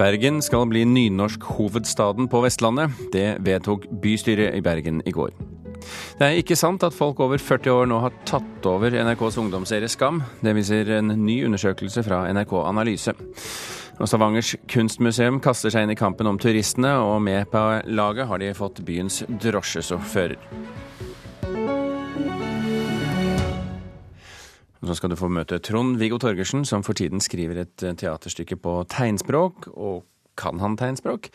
Bergen skal bli nynorsk-hovedstaden på Vestlandet. Det vedtok bystyret i Bergen i går. Det er ikke sant at folk over 40 år nå har tatt over NRKs ungdomsserie Skam. Det viser en ny undersøkelse fra NRK Analyse. Og Stavangers kunstmuseum kaster seg inn i kampen om turistene, og med på laget har de fått byens drosjesjåfører. Så skal du få møte Trond-Viggo Torgersen, som for tiden skriver et teaterstykke på tegnspråk. Og kan han tegnspråk?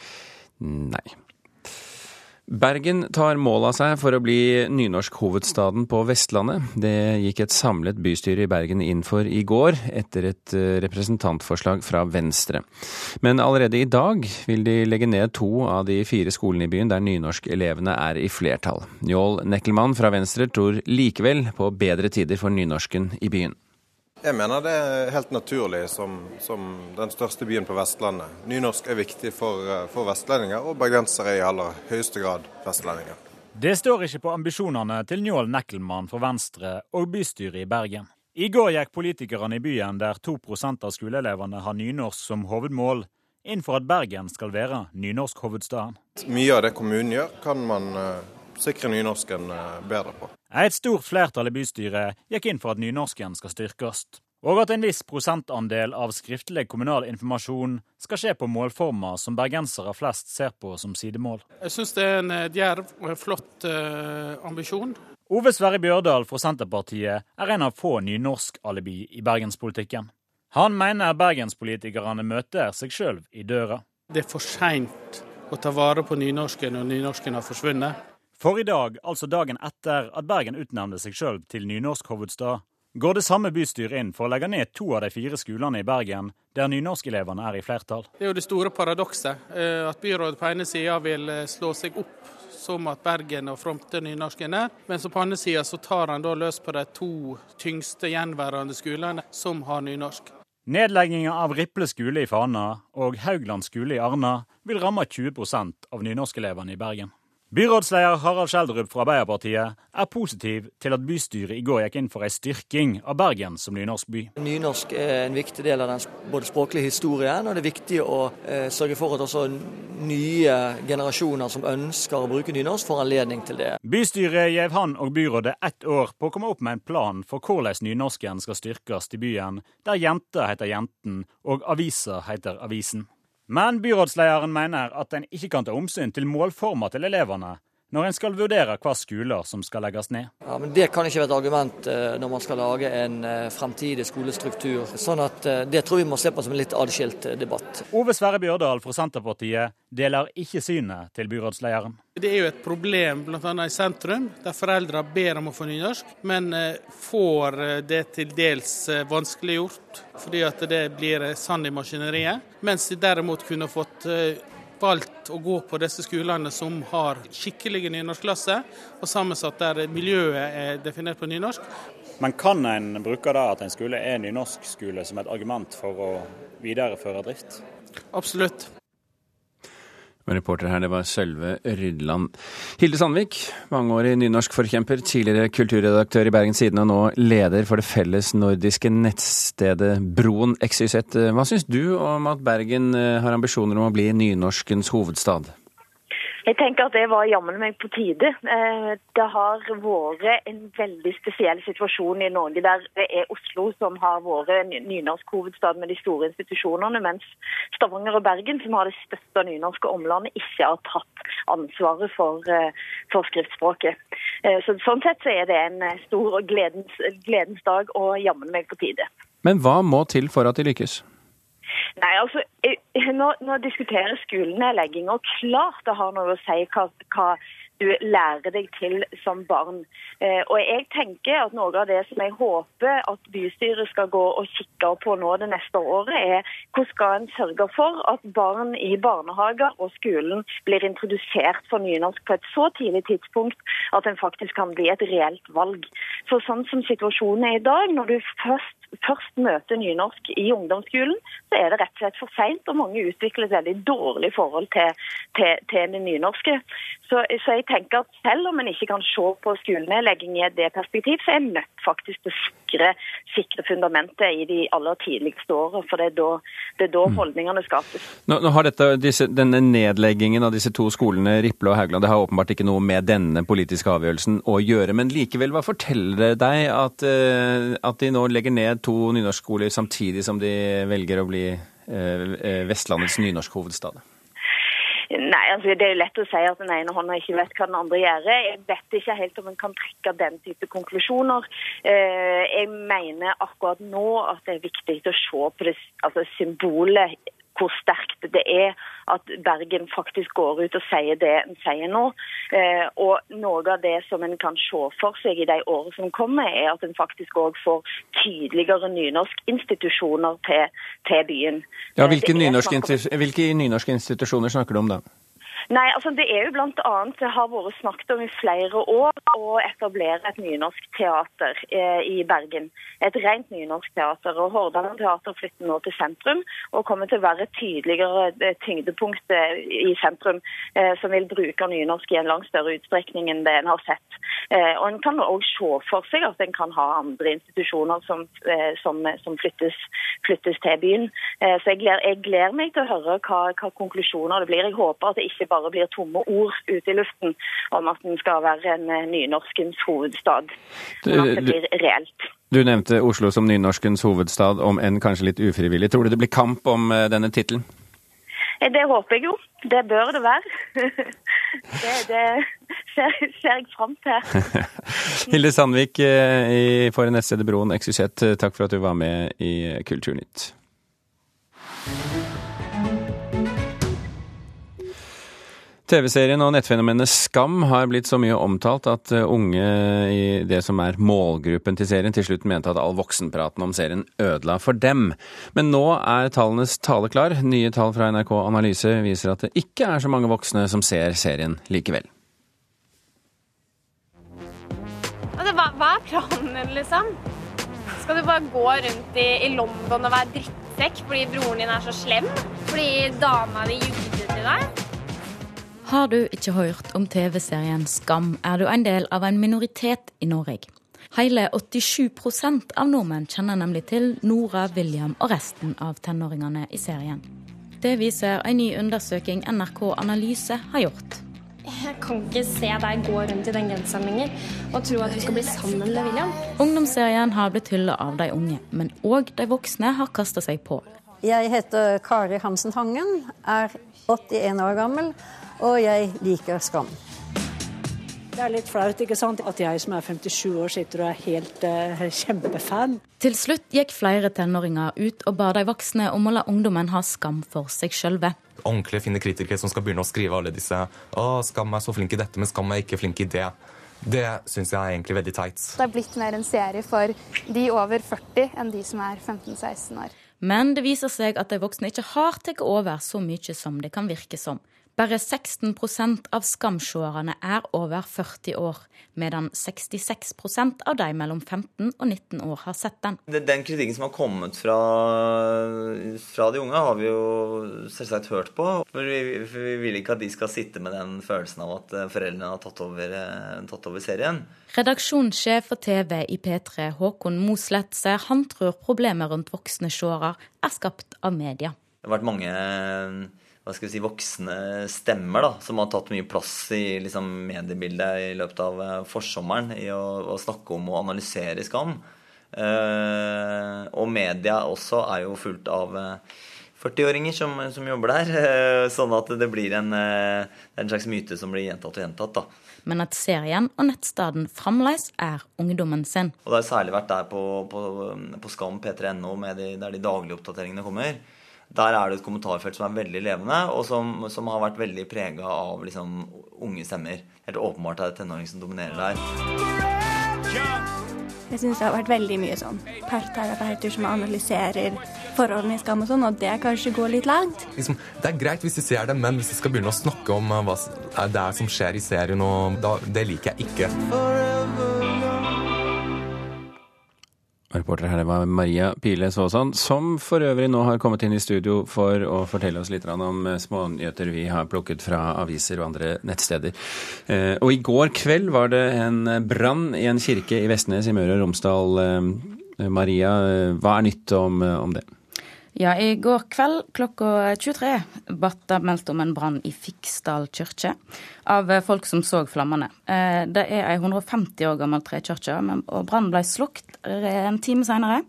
Nei. Bergen tar mål av seg for å bli nynorsk-hovedstaden på Vestlandet. Det gikk et samlet bystyre i Bergen inn for i går, etter et eh, representantforslag fra Venstre. Men allerede i dag vil de legge ned to av de fire skolene i byen der nynorskelevene er i flertall. Njål Nekkelmann fra Venstre tror likevel på bedre tider for nynorsken i byen. Jeg mener det er helt naturlig som, som, den største byen på Vestlandet. Nynorsk er viktig for, eh, for vestlendinger, og bergensere er i aller høyeste grad vestlendinger. Det står ikke på ambisjonene til Njål Nekkelmann for Venstre og bystyret i Bergen. I går gikk politikerne i byen, der 2% av skoleelevene har nynorsk som hovedmål, inn for at Bergen skal være nynorsk-hovedstaden. Mye av det kommunen gjør, kan man uh, sikre nynorsken uh, bedre på. Et stort flertall i bystyret gikk inn for at nynorsken skal styrkes, og at en viss prosentandel av skriftlig kommunal informasjon skal skje på målformer som bergensere flest ser på som sidemål. Jeg syns det er en eh, djerv og en flott uh, ambisjon. Ove Sverre Bjørdal fra Senterpartiet er en av få nynorsk-alibi i bergenspolitikken. Han mener bergenspolitikerne møter seg sjøl i døra. Det er for seint å ta vare på nynorsken når nynorsken har forsvunnet. For i dag, altså dagen etter at Bergen utnevnte seg sjøl til nynorsk-hovedstad, går det samme bystyret inn for å legge ned to av de fire skolene i Bergen, der nynorskelevene er i flertall. Det er jo det store paradokset, eh, at byrådet på ene sida vil eh, slå seg opp som at Bergen og fronter nynorsken er, men så på andre sida så tar han da løs på de to tyngste gjenværende skolene som har nynorsk. Nedlegginga av Riple skole i Fana og Haugland skole i Arna vil ramme 20 av nynorskelevene i Bergen. Byrådsleder Harald Schjelderup fra Arbeiderpartiet er positiv til at bystyret i går gikk inn for en styrking av Bergen som nynorsk by. Nynorsk er en viktig del av den både språklige historien, og det er viktig å eh, sørge for at også nye generasjoner som ønsker å bruke nynorsk, får anledning til det. Bystyret gjev han og byrådet ett år på å komme opp med en plan for hvordan nynorsken skal styrkes i byen, der jenter heter Jenten og aviser heter Avisen. Men byrådslederen mener at en ikke kan ta omsyn til målformer til elevene når en skal vurdere hva skoler som skal legges ned. Ja, men Det kan ikke være et argument eh, når man skal lage en eh, fremtidig skolestruktur. Sånn at eh, Det tror vi må se på som en litt adskilt debatt. Ove Sverre Bjørdal fra Senterpartiet deler ikke synet til byrådslederen. Det er jo et problem bl.a. i sentrum, der foreldre ber om å få nynorsk, men får det til dels vanskeliggjort fordi at det blir sand i maskineriet. Mens de derimot kunne fått valgt å gå på disse skolene som har skikkelige nynorskklasser, og sammensatt der miljøet er definert på nynorsk. Men kan en bruke da at en skole er nynorskskole som et argument for å videreføre drift? Absolutt. Reporter her, det var Sølve Rydland. Hilde Sandvik, mangeårig nynorskforkjemper, tidligere kulturredaktør i Bergens Tidende og nå leder for det felles nordiske nettstedet Broen XYZ. Hva syns du om at Bergen eh, har ambisjoner om å bli nynorskens hovedstad? Jeg tenker at det var jammen meg på tide. Eh, det har vært en veldig spesiell situasjon i Norge der det er Oslo som har vært nynorsk hovedstad med de store institusjonene, mens Stavanger og Bergen, som har det største nynorske omlandet, ikke har tatt ansvaret for, eh, for skriftspråket. Eh, så Sånn sett så er det en stor gledens, gledens dag og jammen meg på tide. Men hva må til for at de lykkes? Nei, altså, Nå, nå diskuterer skolenedlegging, og klart det har noe å si hva, hva du lærer deg til som barn. Eh, og jeg tenker at Noe av det som jeg håper at bystyret skal gå og kikke på nå det neste året, er hvordan skal en sørge for at barn i barnehager og skolen blir introdusert for nynorsk på et så tidlig tidspunkt at en faktisk kan bli et reelt valg. For sånn som situasjonen er i dag, når du først først møter nynorsk i ungdomsskolen, så er det rett og slett for seint, og mange utvikler et veldig dårlig forhold til, til, til det nynorske. Så, så, jeg tenker at selv om en ikke kan se på skolenedlegging i det perspektiv, så er en nødt faktisk til å sikre, sikre fundamentet i de aller tidligste årene. For det er da, det er da mm. holdningene skapes. Nå, nå har dette, disse, denne nedleggingen av disse to skolene, Riple og Haugland, det har åpenbart ikke noe med denne politiske avgjørelsen å gjøre. Men likevel, hva forteller det deg at, eh, at de nå legger ned to nynorskskoler samtidig som de velger å bli eh, eh, Vestlandets nynorskhovedstad? Altså Det er jo lett å si at den ene hånda ikke vet hva den andre gjør. Jeg vet ikke helt om en kan trekke den type konklusjoner. Jeg mener akkurat nå at det er viktig å se på det, altså symbolet hvor sterkt det er at Bergen faktisk går ut og sier det en sier nå. Eh, og noe av det som en kan se for seg i de årene som kommer, er at en faktisk òg får tydeligere nynorskinstitusjoner til, til byen. Ja, hvilke, eh, nynorske, hvilke nynorske institusjoner snakker du om da? Nei, altså Det er jo bl.a. det har vært snakket om i flere år å etablere et nynorsk teater eh, i Bergen. Et rent nynorsk teater. og Hordaland teater flytter nå til sentrum og kommer til å være et tydeligere eh, tyngdepunkt eh, i sentrum, som vil bruke nynorsk i en langt større utstrekning enn det en har sett. Og En kan òg se for seg at en kan ha andre institusjoner som, som, som flyttes, flyttes, til byen. så jeg gleder, jeg gleder, meg til å høre hva, hva konklusjoner det blir. Jeg håper at det ikke bare bare blir tomme ord ute i luften om at den skal være en eh, nynorskens hovedstad. Men at det blir reelt. Du nevnte Oslo som nynorskens hovedstad, om enn kanskje litt ufrivillig. Tror du det blir kamp om eh, denne tittelen? Eh, det håper jeg jo. Det bør det være. det, det ser, ser, jeg fram til. Hilde Sandvik for nettstedet Broen XYZ, takk for at du var med i Kulturnytt. TV-serien og nettfenomenet Skam har blitt så mye omtalt at eh, unge i det som er målgruppen til serien, til slutt mente at all voksenpraten om serien ødela for dem. Men nå er tallenes tale klar. Nye tall fra NRK Analyse viser at det ikke er så mange voksne som ser serien likevel. Hva, hva er planen liksom? Skal du bare gå rundt i, i London og være drittsekk fordi broren din er så slem? Fordi dama di jugde til deg? Har du ikke hørt om TV-serien Skam, er du en del av en minoritet i Norge. Hele 87% av nordmenn kjenner nemlig til Nora, William og resten av tenåringene i serien. Det viser en ny undersøking NRK Analyse har gjort. Jeg kan ikke se deg gå rundt i den genseren lenger og tro at du skal bli sammen med William. Ungdomsserien har blitt hylla av de unge, men òg de voksne har kasta seg på. Jeg heter Kari Hansen Hangen, er 81 år gammel og jeg liker Skam. Det er litt flaut ikke sant? at jeg som er 57 år sitter og er helt uh, kjempefan. Til slutt gikk flere tenåringer ut og ba de voksne om å la ungdommen ha skam for seg sjølve. Ordentlig fine kritikere som skal begynne å skrive alle disse å, Skam er så flink i dette, men Skam er ikke flink i det. Det syns jeg er egentlig veldig teit. Det er blitt mer en serie for de over 40 enn de som er 15-16 år. Men det viser seg at de voksne ikke har tatt over så mye som det kan virke som. Bare 16% av skamseerne er over 40 år, medan 66% av de mellom 15 og 19 år har sett den. Den kritikken som har kommet fra, fra de unge, har vi jo selvsagt hørt på. For vi, vi, vil ikke at de skal sitte med den følelsen av at foreldrene har tatt over, tatt over serien. Redaksjonssjef for TV i P3, Håkon Moslett, sier han tror problemet rundt voksne seere er skapt av media. Det har vært mange hva skal vi si, voksne stemmer da, som har tatt mye plass i liksom, mediebildet i løpet av uh, forsommeren i å, å, snakke om og analysere skam. Uh, og media også er jo fullt av uh, eh, 40-åringer som, som, jobber der. sånn at det blir en, en, slags myte som blir gjentatt og gjentatt. da. Men at serien og nettstedet fremdeles er ungdommen sin. Og det har særlig vært der på, på, på Skam p3.no, de, der de daglige oppdateringene kommer. Der er det et kommentarfelt som er veldig levende, og som, som har vært veldig prega av liksom, unge stemmer. Helt åpenbart er det tenåring som dominerer der. Jeg syns det har vært veldig mye sånn parterapeuter som analyserer forholdene i Skam og sånn, og det kanskje går litt langt. Liksom, det er greit hvis de ser det, men hvis de skal begynne å snakke om uh, hva det er som skjer i serien, og da, det liker jeg ikke. Reporter her det var Maria Pile Svåsand, som for øvrig nå har kommet inn i studio for å fortelle oss litt om eh, smånyheter vi har plukket fra aviser og andre nettsteder. Eh, og i går kveld var det en brann i en kirke i Vestnes i Møre og Romsdal. Eh, Maria, hva er nytt om, om det? Ja, I går kveld klokka 23 ble det meldt om en brann i Fiksdal kirke av folk som så flammene. Eh, det er ei 150 år gammel trekirke, og brannen ble slukket en time senere.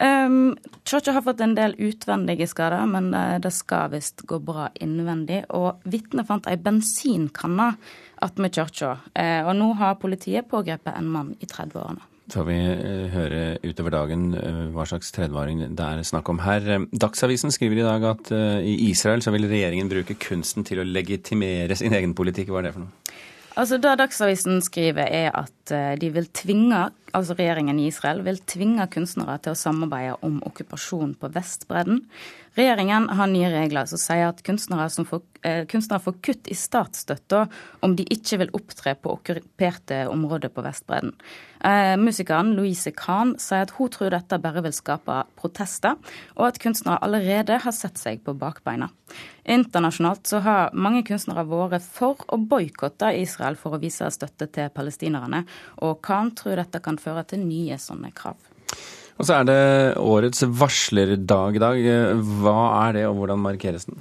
Um, Kirka har fått en del utvendige skader, men eh, det skal visst gå bra innvendig. Og vitnet fant ei bensinkanne attmed kirka, eh, og nå har politiet pågrepet en mann i 30-årene får vi hører høre utover dagen eh, hva slags tredjevaring det er snakk om her. Eh, Dagsavisen skriver i dag at i Israel så vil regjeringen bruke kunsten til å legitimere sin egen politikk. Hva er det for noe? Altså Det Dagsavisen skriver, er at de vil tvinge, altså regjeringen i Israel vil tvinge kunstnere til å samarbeide om okkupasjon på Vestbredden. Regjeringen har nye regler som sier at kunstnere, får, eh, kunstnere får kutt i statsstøtta om de ikke vil opptre på okkuperte områder på Vestbredden. Eh, musikeren Louise Kahn sier at hun tror dette bare vil skape protester, og at kunstnere allerede har sett seg på bakbeina. Internasjonalt så har mange kunstnere vært for å boikotte Israel for å vise støtte til palestinerne, og Kahn tror dette kan føre til nye sånne krav. Og så er det årets varslerdag i dag. Hva er det, og hvordan markeres den?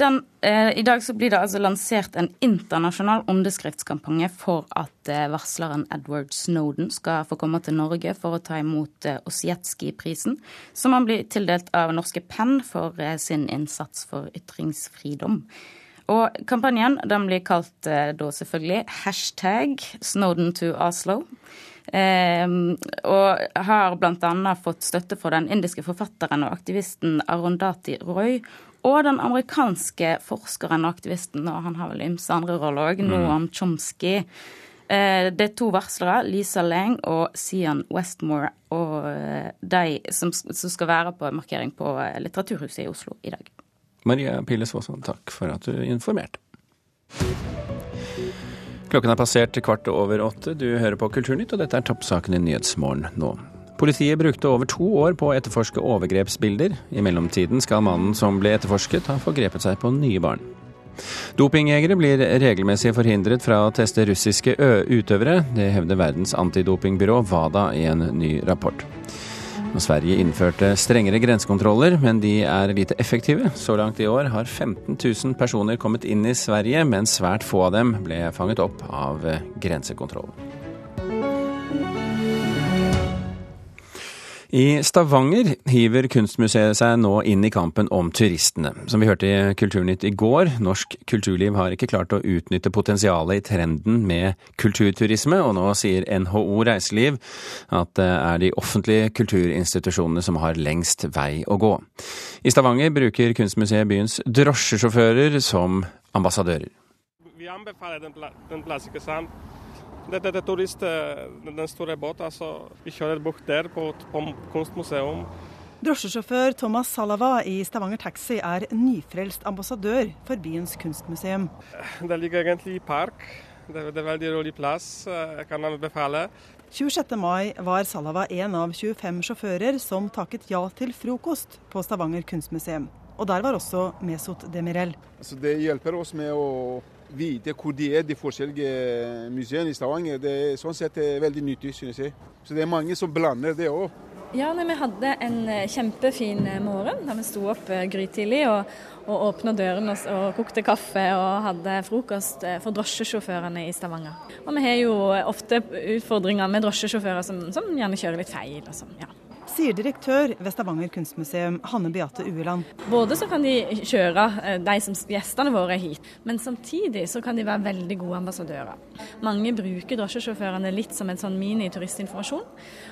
Den, eh, I dag så blir det altså lansert en internasjonal underskriftskampanje for at eh, varsleren Edward Snowden skal få komme til Norge for å ta imot eh, Osietzky-prisen, som han blir tildelt av norske Penn for eh, sin innsats for ytringsfridom. Og kampanjen den blir kalt eh, da selvfølgelig hashtag Snowden to Oslo. Eh, og har bl.a. fått støtte fra den indiske forfatteren og aktivisten Arundati Roy og den amerikanske forskeren og aktivisten, og han har vel ymse andre roller òg, mm. Noam Chomsky. Eh, det er to varslere, Lisa Lang og Sian Westmore, og eh, de som, skal være på markering på Litteraturhuset i Oslo i dag. Maria Pilles Våsand, takk for at du informerte. Klokken er passert kvart over åtte. Du hører på Kulturnytt, og dette er toppsaken i Nyhetsmorgen nå. Politiet brukte over to år på å etterforske overgrepsbilder. I mellomtiden skal mannen som ble etterforsket, ha forgrepet seg på nye barn. Dopingjegere blir regelmessig forhindret fra å teste russiske utøvere. Det hevder verdens antidopingbyrå WADA i en ny rapport. Sverige innførte strengere grensekontroller, men de er lite effektive. Så langt i år har 15 000 personer kommet inn i Sverige, men svært få av dem ble fanget opp av grensekontrollen. I Stavanger hiver Kunstmuseet seg nå inn i kampen om turistene. Som vi hørte i Kulturnytt i går, norsk kulturliv har ikke klart å utnytte potensialet i trenden med kulturturisme, og nå sier NHO Reiseliv at det er de offentlige kulturinstitusjonene som har lengst vei å gå. I Stavanger bruker Kunstmuseet byens drosjesjåfører som ambassadører. Vi anbefaler den, plass, ikke sant? Dette er turist, den store båten, altså. vi kjører bort der på, på kunstmuseum. Drosjesjåfør Thomas Salava i Stavanger Taxi er nyfrelst ambassadør for byens kunstmuseum. Det ligger egentlig i park. Det er veldig rolig plass. Jeg kan anbefale. 26. mai var Salava en av 25 sjåfører som takket ja til frokost på Stavanger kunstmuseum. Og der var også Mesot Demirel. Altså det hjelper oss med å vite hvor de er, de forskjellige museene i Stavanger. Det er sånn sett veldig nyttig, synes jeg. Så det er mange som blander det òg. Ja, nei, Vi hadde en eh, kjempefin eh, morgen da vi sto opp eh, grytidlig og, og åpna dørene og, og, kokte kaffe og hadde frokost for drosjesjåførene i Stavanger. Og vi har jo ofte utfordringer med drosjesjåfører som, som gjerne kjører litt feil. og sånn, ja sier direktør ved Stavanger kunstmuseum, Hanne Beate Ueland. Både så kan de kjøre eh, de som gjestene våre hit, men samtidig så kan de være veldig gode ambassadører. Mange bruker drosjesjåførene litt som en sånn mini-turistinformasjon.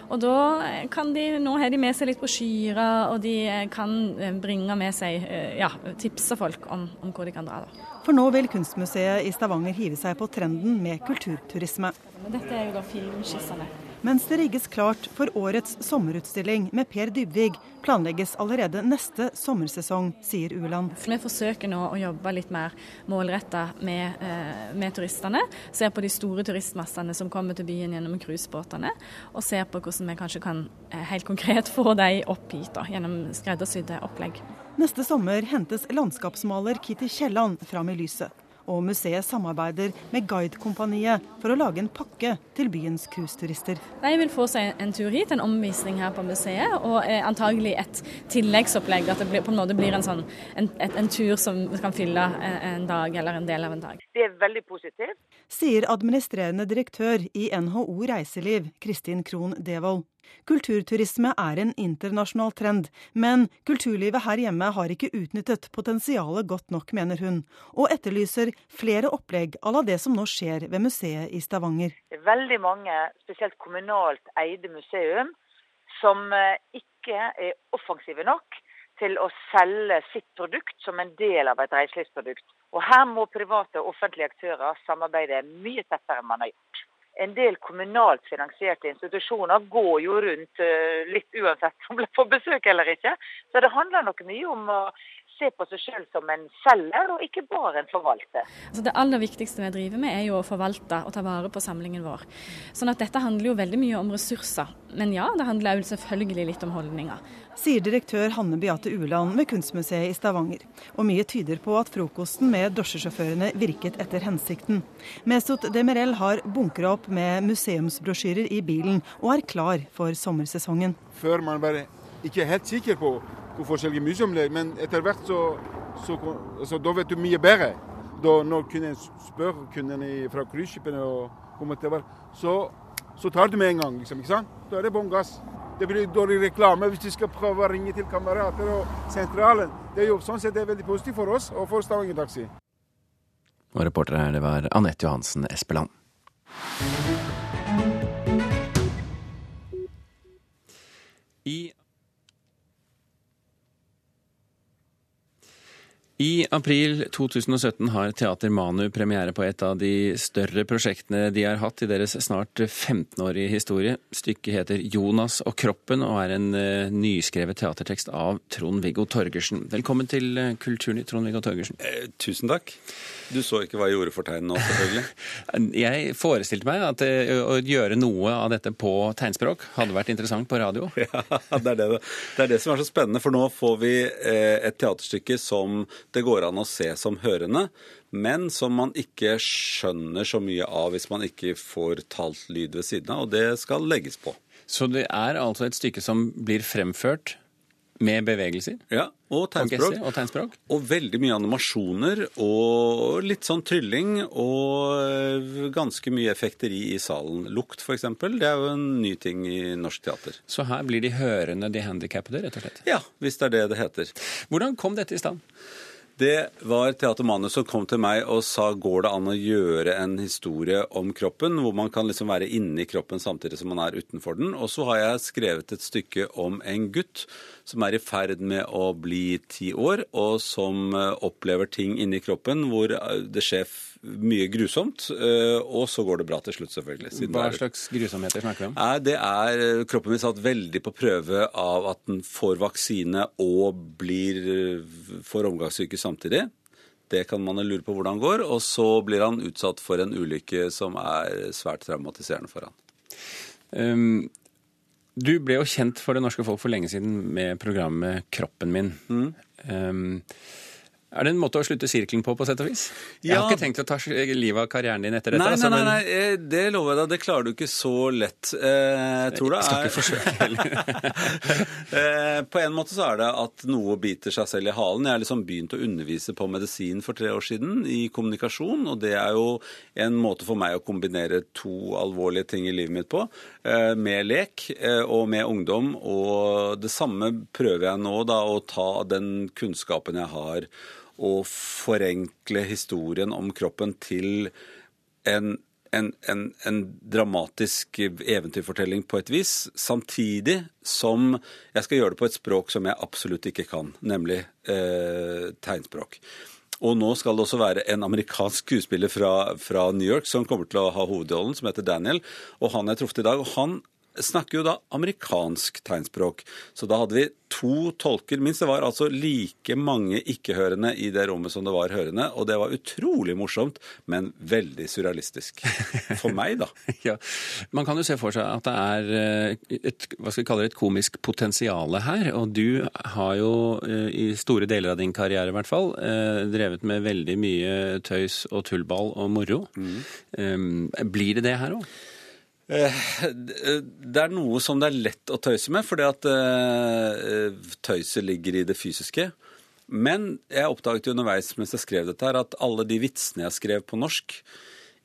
Og da eh, kan de, nå har de med seg litt brosjyrer, og de eh, kan bringe med seg, ja, tipse folk om, om hvor de kan dra. da. For nå vil Kunstmuseet i Stavanger hive seg på trenden med kulturturisme. Dette er jo da filmskissene Mens det rigges klart for årets sommerutstilling med Per Dybvig, planlegges allerede neste sommersesong, sier Uland. Vi forsøker nå å jobbe litt mer målretta med, eh, med, turistene. Ser på de store turistmassene som kommer til byen gjennom cruisebåtene. Og ser på hvordan vi kanskje kan eh, helt konkret få de opp hit da, gjennom skreddersydde opplegg. Neste sommer hentes landskapsmaler Kitty Kielland fram i lyset og museet samarbeider med Guidekompaniet for å lage en pakke til byens cruiseturister. De vil få seg en tur hit, en omvisning her på museet, og eh, antagelig et tilleggsopplegg. At det blir, på en måte blir en, sånn, en, en, en tur som kan fylle en, en dag eller en del av en dag. Det er veldig positivt. Sier administrerende direktør i NHO Reiseliv, Kristin Krohn Devold. Kulturturisme er en internasjonal trend, men kulturlivet her hjemme har ikke utnyttet potensialet godt nok, mener hun, og etterlyser flere opplegg à la det som nå skjer ved museet i Stavanger. Det er veldig mange, spesielt kommunalt eide museum, som eh, ikke er offensive nok til å selge sitt produkt som en del av et reiselivsprodukt. Og Her må private og offentlige aktører samarbeide mye tettere enn man har gjort en del kommunalt finansierte institusjoner går jo rundt eh, litt uansett om de får besøk eller ikke. Så det handler nok mye om å se på seg selv som en selger, og ikke bare en forvalter. Altså det aller viktigste vi driver med, er jo å forvalte og ta vare på samlingen vår. Sånn at dette handler jo veldig mye om ressurser. Men ja, det handler jo selvfølgelig litt om holdninger. Sier direktør Hanne Beate Ueland ved Kunstmuseet i Stavanger. Og mye tyder på at frokosten med drosjesjåførene virket etter hensikten. Mesut Demirel har bunkra opp med museumsbrosjyrer i bilen, og er klar for sommersesongen. Før man bare ikke er helt sikker på hvor forskjellige museum er, men etter hvert så, så altså, Da vet du mye bedre. Da, når kunden spør kundene fra cruiseskipene så, så tar du med en gang. Liksom, ikke sant? Da er det bånn gass. Det blir dårlig reklame hvis du skal prøve å ringe til kamerater og sentralen. Det er jo sånn sett det er veldig positivt for oss og for Stavanger Taxi. Og reporter her, det var Anette Johansen Espeland. I I april 2017 har Teater Manu premiere på et av de større prosjektene de har hatt i deres snart 15-årige historie. Stykket heter 'Jonas og kroppen' og er en uh, nyskrevet teatertekst av Trond-Viggo Torgersen. Velkommen til uh, Kulturnytt, Trond-Viggo Torgersen. Eh, tusen takk. Du så ikke hva jeg gjorde for tegn nå, selvfølgelig? jeg forestilte meg at uh, å gjøre noe av dette på tegnspråk hadde vært interessant på radio. Ja, det er det, det er det som er så spennende, for nå får vi et teaterstykke som det går an å se som hørende, men som man ikke skjønner så mye av hvis man ikke får talt lyd ved siden av, og det skal legges på. Så det er altså et stykke som blir fremført med bevegelser? Ja, og tegnspråk. Og, og, tegnspråk. og veldig mye animasjoner og litt sånn trylling og ganske mye effekteri i salen. Lukt, f.eks. Det er jo en ny ting i norsk teater. Så her blir de hørende de handikappede, rett og slett? Ja, hvis det er det det heter. Hvordan kom dette i stand? Det var Teater Manus som kom til meg og sa går det an å gjøre en historie om kroppen, hvor man kan liksom være inni kroppen samtidig som man er utenfor den. Og så har jeg skrevet et stykke om en gutt som er i ferd med å bli ti år, og som eh, opplever ting inni kroppen hvor eh, det skjer mye grusomt, eh, og så går det bra til slutt, selvfølgelig. Hva slags grusomheter snakker vi om? Det er Kroppen min satt veldig på prøve av at den får vaksine og blir, får omgangssyke samtidig. Det kan man lure på hvordan går. Og så blir han utsatt for en ulykke som er svært traumatiserende for han. Um, du ble jo kjent for det norske folk for lenge siden med programmet Kroppen min. Mm. Um, er det en måte å slutte sirkelen på, på sett og vis? Ja. Jeg har ikke tenkt å ta livet av karrieren din etter dette. Nei, altså, nei, nei, nei, eh, det lover jeg deg. Det klarer du ikke så lett. Eh, jeg tror det er Skal ikke forsøke heller. Eh, på en måte så er det at noe biter seg selv i halen. Jeg har liksom begynt å undervise på medisin for tre år siden, i kommunikasjon. Og det er jo en måte for meg å kombinere to alvorlige ting i livet mitt på. Med lek og med ungdom. Og det samme prøver jeg nå, da, å ta den kunnskapen jeg har å forenkle historien om kroppen til en, en, en, en, dramatisk eventyrfortelling på et vis, samtidig som jeg skal gjøre det på et språk som jeg absolutt ikke kan, nemlig eh, tegnspråk. Og nå skal det også være en amerikansk skuespiller fra, fra New York som kommer til å ha hovedrollen, som heter Daniel. Og han jeg truffet i dag. og han snakker jo da amerikansk tegnspråk. Så da hadde vi to tolker minst. Det var altså like mange ikke-hørende i det rommet som det var hørende. Og det var utrolig morsomt, men veldig surrealistisk. For meg, da. ja. Man kan jo se for seg at det er eh, et, hva skal vi kalle det, et komisk potensial her. Og du har jo eh, i store deler av din karriere i hvert fall eh, drevet med veldig mye tøys og tullball og moro. Mm. Blir det det her òg? Eh, det er noe som det er lett å tøyse med, fordi at eh, tøyset ligger i det fysiske. Men jeg oppdaget underveis mens jeg skrev dette her, at alle de vitsene jeg skrev på norsk,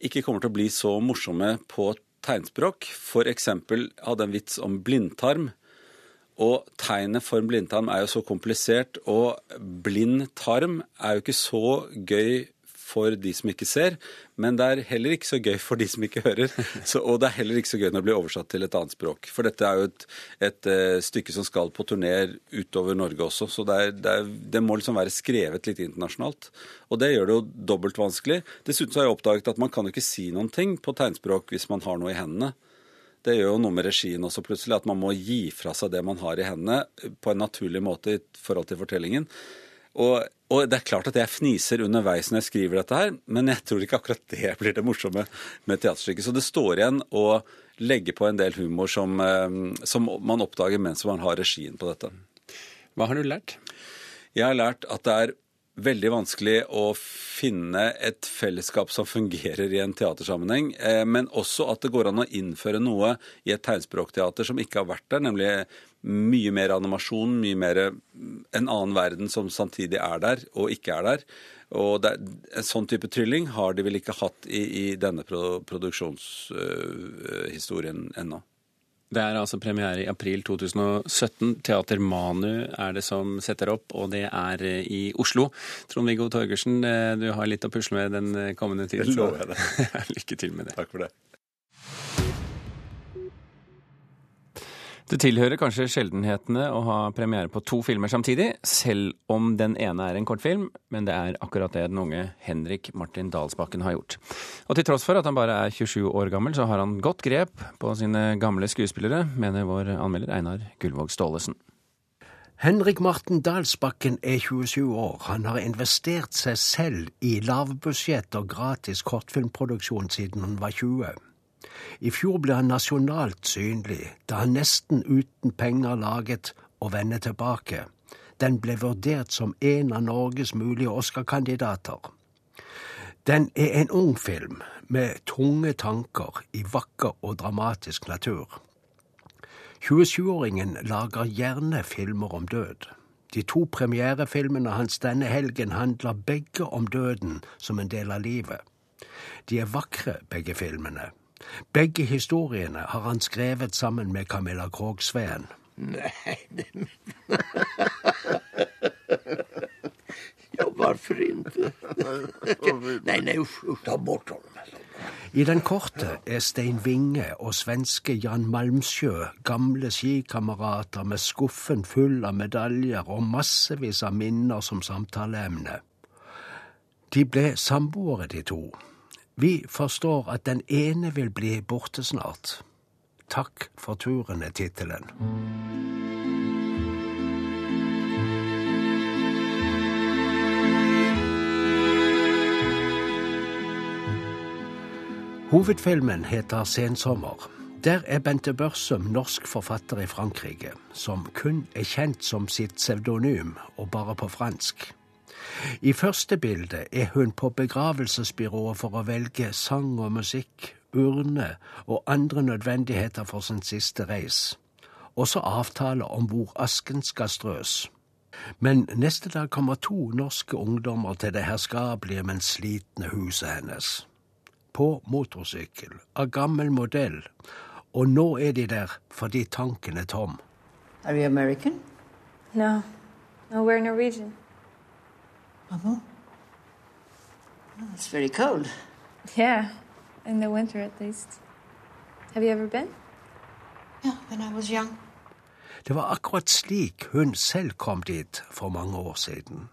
ikke kommer til å bli så morsomme på tegnspråk. Eksempel hadde en vits om blindtarm. Og tegnet for blindtarm er jo så komplisert, og blind tarm er jo ikke så gøy for de som ikke ser, men det er heller ikke så gøy for de som ikke hører. Så, og det er heller ikke så gøy når det blir oversatt til et annet språk. For dette er jo et, et uh, stykke som skal på turné utover Norge også, så det, er, det, er, det, må liksom være skrevet litt internasjonalt. Og det gjør det jo dobbelt vanskelig. Dessuten så har jeg oppdaget at man kan jo ikke si noen ting på tegnspråk hvis man har noe i hendene. Det gjør jo noe med regien også plutselig, at man må gi fra seg det man har i hendene på en naturlig måte i forhold til fortellingen. Og, og, det er klart at jeg fniser underveis når jeg skriver dette her, men jeg tror ikke akkurat det blir det morsomme med teaterstykket. Så det står igjen å legge på en del humor som, eh, som man oppdager mens man har regien på dette. Hva har du lært? Jeg har lært at det er veldig vanskelig å finne et fellesskap som fungerer i en teatersammenheng, eh, men også at det går an å innføre noe i et tegnspråkteater som ikke har vært der, nemlig mye mer animasjon, mye mer en annen verden som samtidig er der og ikke er der. Og det, En sånn type trylling har de vel ikke hatt i, i denne produksjonshistorien uh, ennå. Det er altså premiere i april 2017. Teater Manu er det som setter opp, og det er eh, i Oslo. Trond-Viggo Torgersen, eh, du har litt å pusle med den kommende tiden. Det lover jeg deg. Lykke til med det. Takk for det. Det tilhører kanskje sjeldenhetene å ha premiere på to filmer samtidig, selv om den ene er en kortfilm, men det er akkurat det den unge Henrik Martin Dalsbakken har gjort. Og til tross for at han bare er 27 år gammel, så har han godt grep på sine gamle skuespillere, mener vår anmelder Einar Gullvåg Staalesen. Henrik Martin Dalsbakken er 27 år. Han har investert seg selv i lavbudsjett og gratis kortfilmproduksjon siden han var 20. I fjor ble han nasjonalt synlig da han nesten uten penger laget Å vende tilbake. Den ble vurdert som en av Norges mulige Oscar-kandidater. Den er en ung film med tunge tanker i vakker og dramatisk natur. 27-åringen lager gjerne filmer om død. De to premierefilmene hans denne helgen handler begge om døden som en del av livet. De er vakre, begge filmene. Begge historiene har han skrevet sammen med Camilla Krogsveen. Nei det... Ja, hvorfor ikke? Nei, nei, usch, ta bort ham. I den korte er Stein Winge og svenske Jan Malmsjø gamle skikamerater med skuffen full av medaljer og massevis av minner som samtaleemne. De ble samboere, de to. Vi forstår at den ene vil bli borte snart. Takk for turen er tittelen. Hovedfilmen heter Sensommer. Der er Bente Børsum norsk forfatter i Frankrike, som kun er kjent som sitt pseudonym og bare på fransk. I første bilde er hun på begravelsesbyrået for å velge sang og musikk, urne og andre nødvendigheter for sin siste reis. Også avtale om hvor asken skal strøs. Men neste dag kommer to norske ungdommer til det herskapelige, men slitne huset hennes. På motorsykkel, av gammel modell. Og nå er de der fordi tanken er tom. Are you American? No. No, we're Norwegian. Oh, it's very cold. Yeah, in the winter at least. Have you ever been? Yeah, when I was young. Det var akkurat slik hun selv kom dit for mange år siden.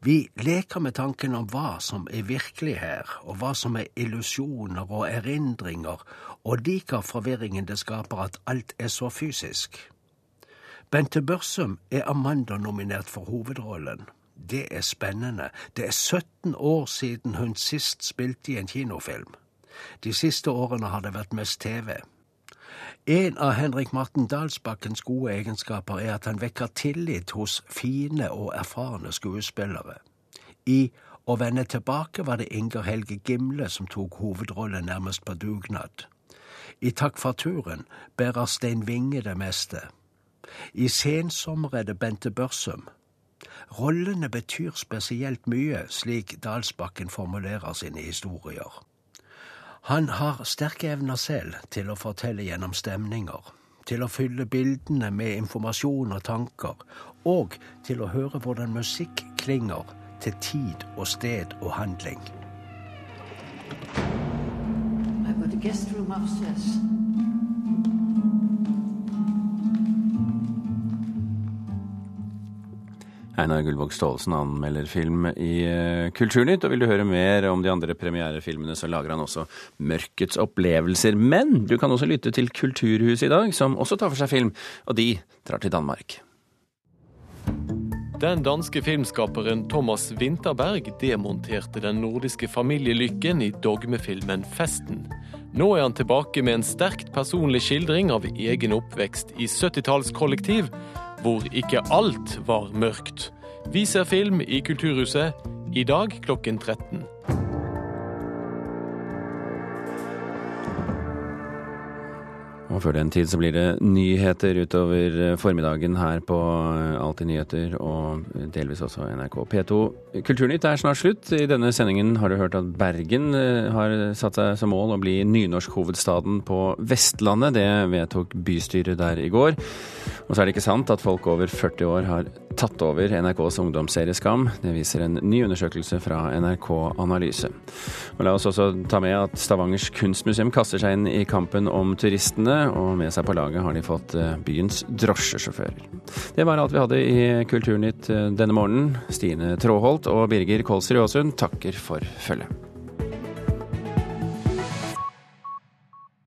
Vi leker med tanken om hva som er virkelig her, og hva som er illusjoner og erindringer, og liker forvirringen det skaper at alt er så fysisk. Bente Børsum er Amanda-nominert for hovedrollen. Det er spennende. Det er 17 år siden hun sist spilte i en kinofilm. De siste årene har det vært mest TV. En av Henrik Marten Dalsbakkens gode egenskaper er at han vekker tillit hos fine og erfarne skuespillere. I Å vende tilbake var det Inger Helge Gimle som tok hovedrollen nærmest på dugnad. I Takk for turen bærer Stein Winge det meste. I Sensommer er det Bente Børsum. Rollene betyr spesielt mye, slik Dalsbakken formulerer sine historier. Han har sterke evner selv til å fortelle gjennom stemninger, til å fylle bildene med informasjon og tanker, og til å høre hvordan musikk klinger til tid og sted og handling. I've got a guest room upstairs. Einar Gullvåg Staalesen anmelder film i eh, Kulturnytt, og vil du høre mer om de andre premierefilmene, så lager han også Mørkets opplevelser. Men du kan også lytte til Kulturhuset i dag, som også tar for seg film, og de drar til Danmark. Den danske filmskaperen Thomas Winterberg demonterte den nordiske familielykken i dogmefilmen Festen. Nå er han tilbake med en sterkt personlig skildring av egen oppvekst i 70-tallskollektiv, hvor ikke alt var mørkt. Vi ser film i Kulturhuset i dag klokken 13. Og før den tid så blir det nyheter utover eh, formiddagen her på eh, Alltid nyheter og delvis også NRK P2. Kulturnytt er snart slutt. I denne sendingen har du hørt at Bergen eh, har satt seg som mål å bli nynorskhovedstaden på Vestlandet. Det vedtok bystyret der i går. Og så er det ikke sant at folk over 40 år har tatt over NRKs ungdomsserie Skam. Det viser en ny undersøkelse fra NRK Analyse. Og la oss også ta med at Stavangers kunstmuseum kaster seg inn i kampen om turistene, og med seg på laget har de fått eh, byens drosjesjåfører. Det var alt vi hadde i Kulturnytt eh, denne morgenen. Stine Tråholt og Birger Kolsrud Aasund takker for følget.